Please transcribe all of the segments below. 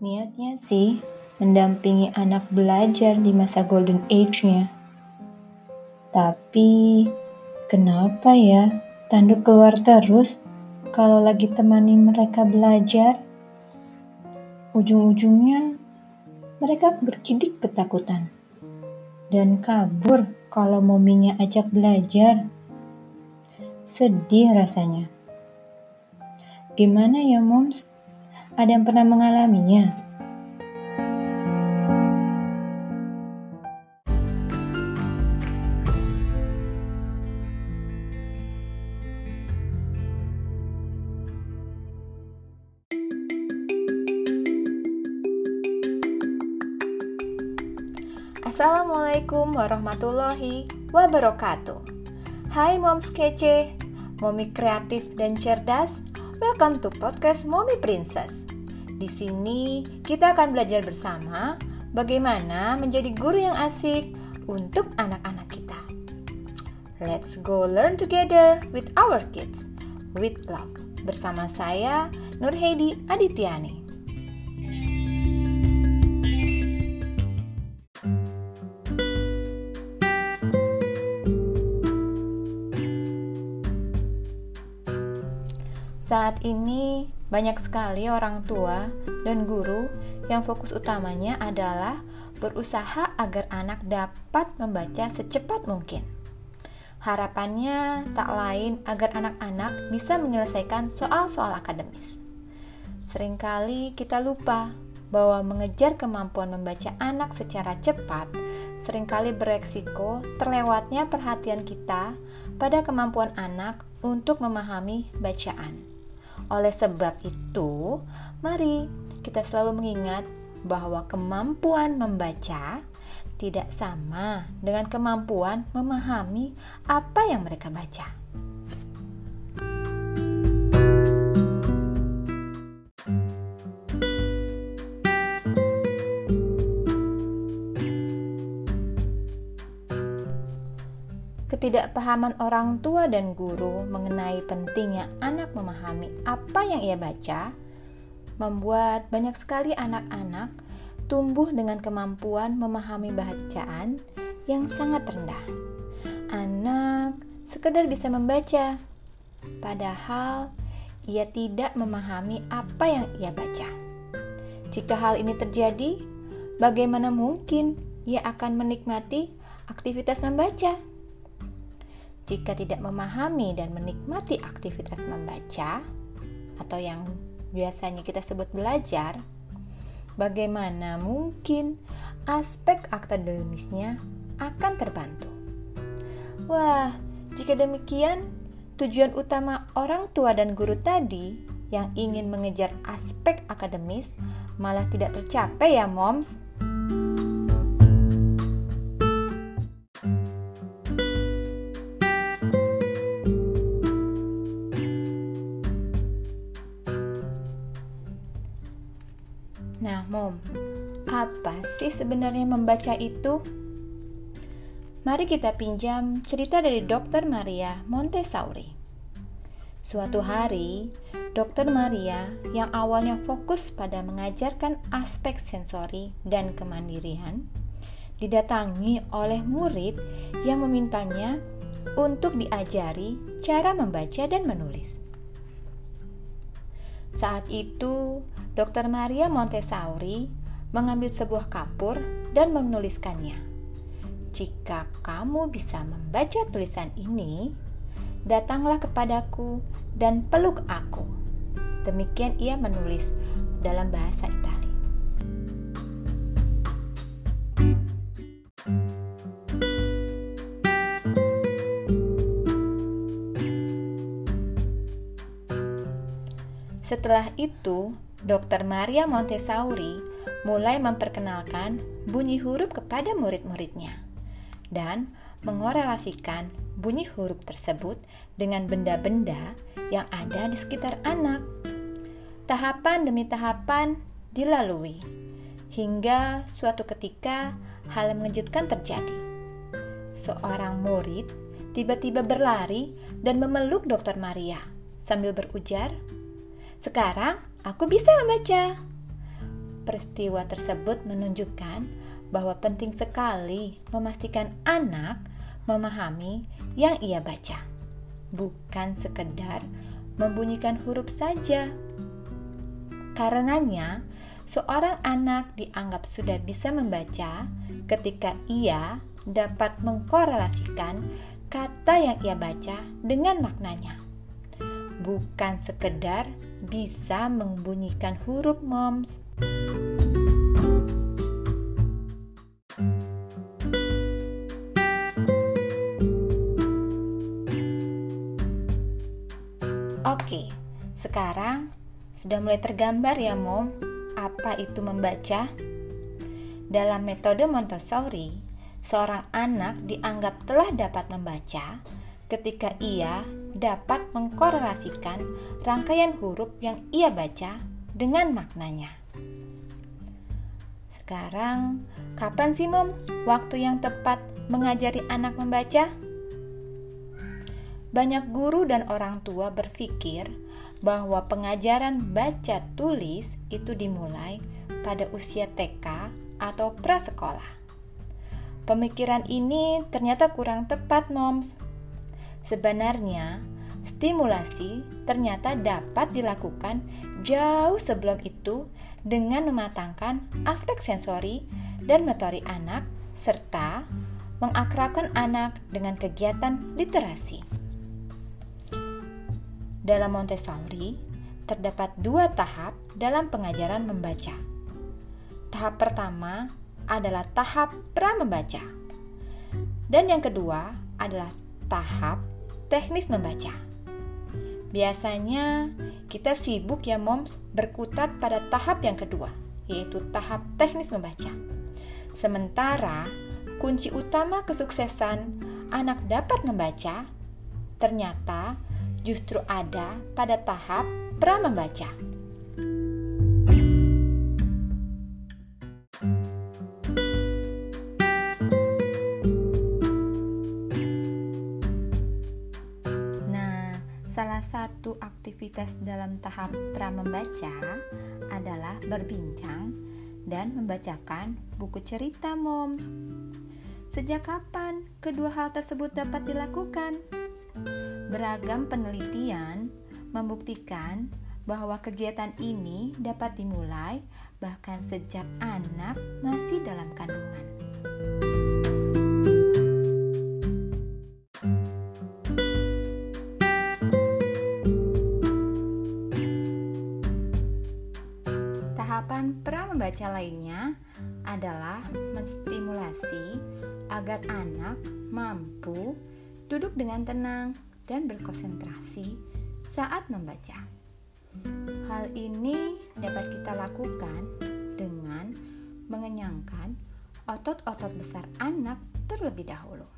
Niatnya sih mendampingi anak belajar di masa golden age-nya. Tapi kenapa ya tanduk keluar terus kalau lagi temani mereka belajar? Ujung-ujungnya mereka berkidik ketakutan dan kabur kalau mominya ajak belajar. Sedih rasanya. Gimana ya, Moms? Ada yang pernah mengalaminya? Assalamualaikum warahmatullahi wabarakatuh. Hai moms kece, momi kreatif dan cerdas. Welcome to podcast Mommy Princess. Di sini kita akan belajar bersama bagaimana menjadi guru yang asik untuk anak-anak kita. Let's go learn together with our kids with love. Bersama saya Nur Heidi Adityani. Saat ini banyak sekali orang tua dan guru yang fokus utamanya adalah berusaha agar anak dapat membaca secepat mungkin. Harapannya tak lain agar anak-anak bisa menyelesaikan soal-soal akademis. Seringkali kita lupa bahwa mengejar kemampuan membaca anak secara cepat sering kali beresiko terlewatnya perhatian kita pada kemampuan anak untuk memahami bacaan. Oleh sebab itu, mari kita selalu mengingat bahwa kemampuan membaca tidak sama dengan kemampuan memahami apa yang mereka baca. Ketidakpahaman orang tua dan guru mengenai pentingnya anak memahami apa yang ia baca membuat banyak sekali anak-anak tumbuh dengan kemampuan memahami bacaan yang sangat rendah. Anak sekedar bisa membaca, padahal ia tidak memahami apa yang ia baca. Jika hal ini terjadi, bagaimana mungkin ia akan menikmati aktivitas membaca? Jika tidak memahami dan menikmati aktivitas membaca atau yang biasanya kita sebut belajar, bagaimana mungkin aspek akademisnya akan terbantu. Wah, jika demikian, tujuan utama orang tua dan guru tadi yang ingin mengejar aspek akademis malah tidak tercapai ya, moms. Membaca itu? Mari kita pinjam cerita dari Dr. Maria Montessori. Suatu hari, Dr. Maria yang awalnya fokus pada mengajarkan aspek sensori dan kemandirian, didatangi oleh murid yang memintanya untuk diajari cara membaca dan menulis. Saat itu, Dr. Maria Montessori mengambil sebuah kapur dan menuliskannya. Jika kamu bisa membaca tulisan ini, datanglah kepadaku dan peluk aku. Demikian ia menulis dalam bahasa Italia. Setelah itu, Dr. Maria Montessori mulai memperkenalkan bunyi huruf kepada murid-muridnya dan mengorelasikan bunyi huruf tersebut dengan benda-benda yang ada di sekitar anak. Tahapan demi tahapan dilalui hingga suatu ketika hal mengejutkan terjadi. Seorang murid tiba-tiba berlari dan memeluk Dokter Maria sambil berujar, "Sekarang Aku bisa membaca. Peristiwa tersebut menunjukkan bahwa penting sekali memastikan anak memahami yang ia baca, bukan sekedar membunyikan huruf saja. Karenanya, seorang anak dianggap sudah bisa membaca ketika ia dapat mengkorelasikan kata yang ia baca dengan maknanya. Bukan sekedar bisa membunyikan huruf moms. Oke, sekarang sudah mulai tergambar ya mom apa itu membaca? Dalam metode Montessori, seorang anak dianggap telah dapat membaca ketika ia dapat mengkorelasikan rangkaian huruf yang ia baca dengan maknanya. Sekarang, kapan sih Mom waktu yang tepat mengajari anak membaca? Banyak guru dan orang tua berpikir bahwa pengajaran baca tulis itu dimulai pada usia TK atau prasekolah. Pemikiran ini ternyata kurang tepat, Moms. Sebenarnya, stimulasi ternyata dapat dilakukan jauh sebelum itu dengan mematangkan aspek sensori dan motori anak serta mengakrabkan anak dengan kegiatan literasi. Dalam Montessori, terdapat dua tahap dalam pengajaran membaca. Tahap pertama adalah tahap pra membaca. Dan yang kedua adalah tahap teknis membaca. Biasanya kita sibuk ya moms berkutat pada tahap yang kedua, yaitu tahap teknis membaca. Sementara kunci utama kesuksesan anak dapat membaca ternyata justru ada pada tahap pra membaca. Aktivitas dalam tahap pra membaca adalah berbincang dan membacakan buku cerita moms. Sejak kapan kedua hal tersebut dapat dilakukan? Beragam penelitian membuktikan bahwa kegiatan ini dapat dimulai bahkan sejak anak masih dalam kandungan. Membaca lainnya adalah menstimulasi agar anak mampu duduk dengan tenang dan berkonsentrasi saat membaca. Hal ini dapat kita lakukan dengan mengenyangkan otot-otot besar anak terlebih dahulu.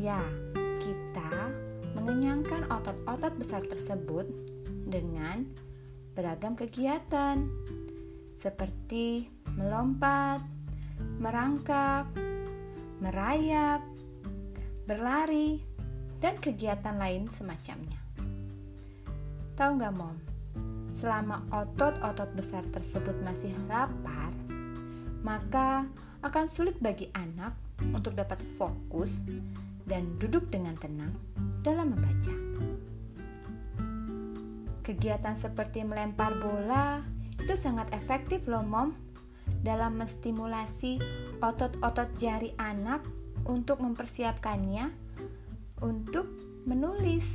Ya, kita mengenyangkan otot-otot besar tersebut dengan beragam kegiatan seperti melompat, merangkak, merayap, berlari, dan kegiatan lain semacamnya. Tahu nggak mom? Selama otot-otot besar tersebut masih lapar, maka akan sulit bagi anak untuk dapat fokus dan duduk dengan tenang dalam membaca. Kegiatan seperti melempar bola itu sangat efektif loh mom dalam menstimulasi otot-otot jari anak untuk mempersiapkannya untuk menulis.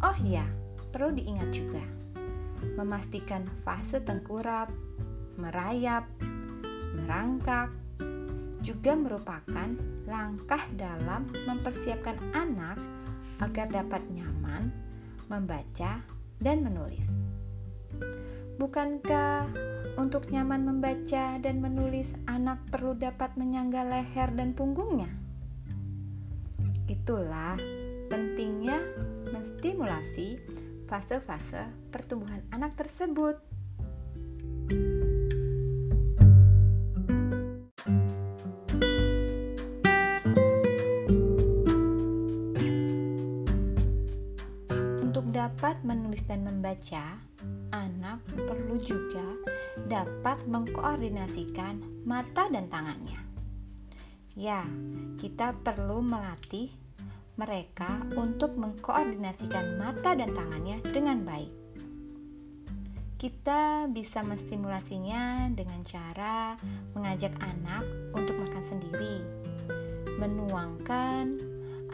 Oh ya, perlu diingat juga memastikan fase tengkurap, merayap, merangkak juga merupakan langkah dalam mempersiapkan anak agar dapat nyaman membaca dan menulis. Bukankah untuk nyaman membaca dan menulis anak perlu dapat menyangga leher dan punggungnya? Itulah pentingnya menstimulasi fase-fase pertumbuhan anak tersebut. Untuk dapat dan membaca, anak perlu juga dapat mengkoordinasikan mata dan tangannya. Ya, kita perlu melatih mereka untuk mengkoordinasikan mata dan tangannya dengan baik. Kita bisa menstimulasinya dengan cara mengajak anak untuk makan sendiri, menuangkan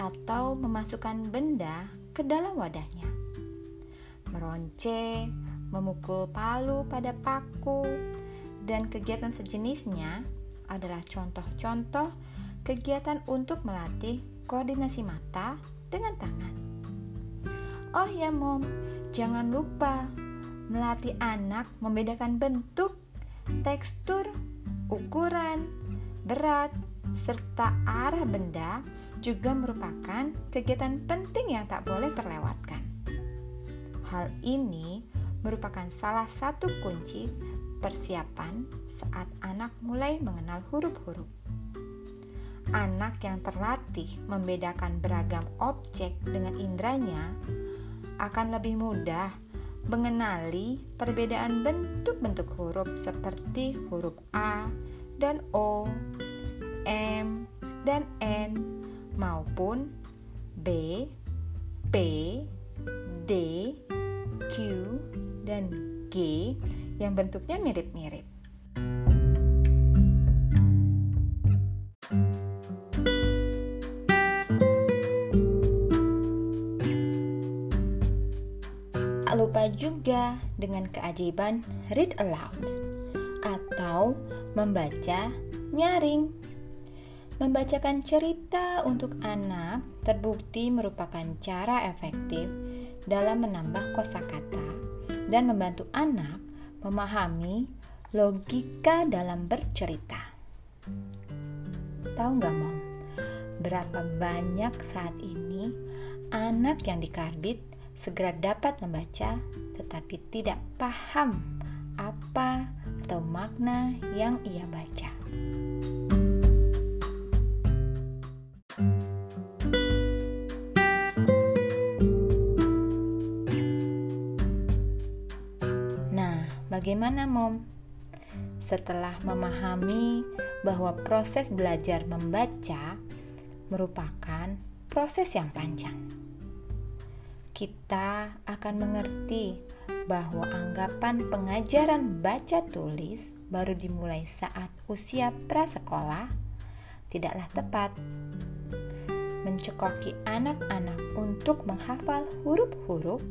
atau memasukkan benda ke dalam wadahnya, meronce, memukul palu pada paku, dan kegiatan sejenisnya adalah contoh-contoh kegiatan untuk melatih koordinasi mata dengan tangan. Oh ya mom, jangan lupa melatih anak membedakan bentuk, tekstur, ukuran, berat, serta arah benda juga merupakan kegiatan penting yang tak boleh terlewatkan. Hal ini merupakan salah satu kunci persiapan saat anak mulai mengenal huruf-huruf. Anak yang terlatih membedakan beragam objek dengan indranya akan lebih mudah mengenali perbedaan bentuk-bentuk huruf seperti huruf A dan O, M dan N maupun B, P, D, Q, dan G yang bentuknya mirip-mirip. Tak lupa juga dengan keajaiban read aloud atau membaca nyaring. Membacakan cerita untuk anak terbukti merupakan cara efektif dalam menambah kosakata dan membantu anak memahami logika dalam bercerita. Tahu nggak, Mom? Berapa banyak saat ini anak yang dikarbit segera dapat membaca tetapi tidak paham apa atau makna yang ia baca. Bagaimana, Mom? Setelah memahami bahwa proses belajar membaca merupakan proses yang panjang, kita akan mengerti bahwa anggapan pengajaran baca tulis baru dimulai saat usia prasekolah tidaklah tepat. Mencekoki anak-anak untuk menghafal huruf-huruf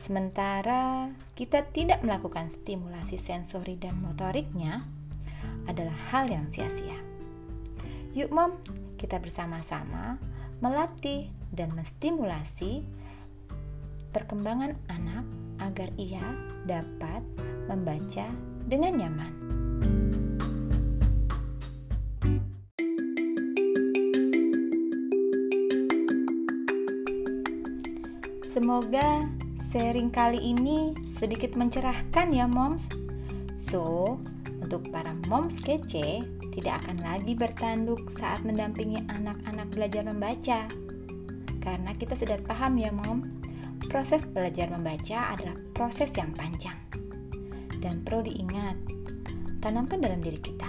Sementara kita tidak melakukan stimulasi sensori dan motoriknya adalah hal yang sia-sia. Yuk mom, kita bersama-sama melatih dan menstimulasi perkembangan anak agar ia dapat membaca dengan nyaman. Semoga Sharing kali ini sedikit mencerahkan ya moms. So, untuk para moms kece tidak akan lagi bertanduk saat mendampingi anak-anak belajar membaca. Karena kita sudah paham ya mom, proses belajar membaca adalah proses yang panjang. Dan perlu diingat, tanamkan dalam diri kita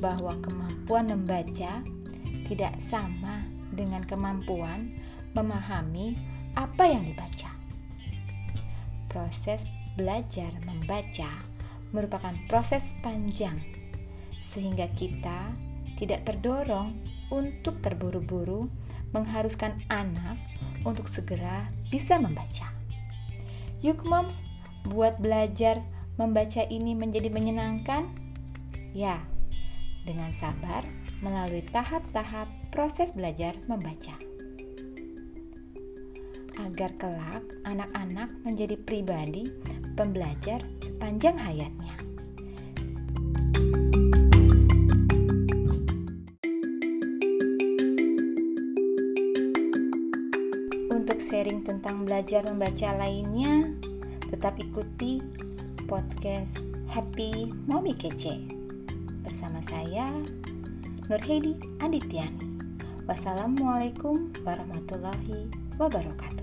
bahwa kemampuan membaca tidak sama dengan kemampuan memahami apa yang dibaca proses belajar membaca merupakan proses panjang, sehingga kita tidak terdorong untuk terburu-buru mengharuskan anak untuk segera bisa membaca. Yuk moms, buat belajar membaca ini menjadi menyenangkan? Ya, dengan sabar melalui tahap-tahap proses belajar membaca agar kelak anak-anak menjadi pribadi pembelajar sepanjang hayatnya. Untuk sharing tentang belajar membaca lainnya, tetap ikuti podcast Happy Mommy Kece bersama saya Nur Hedi Adityani. Wassalamualaikum warahmatullahi wabarakatuh.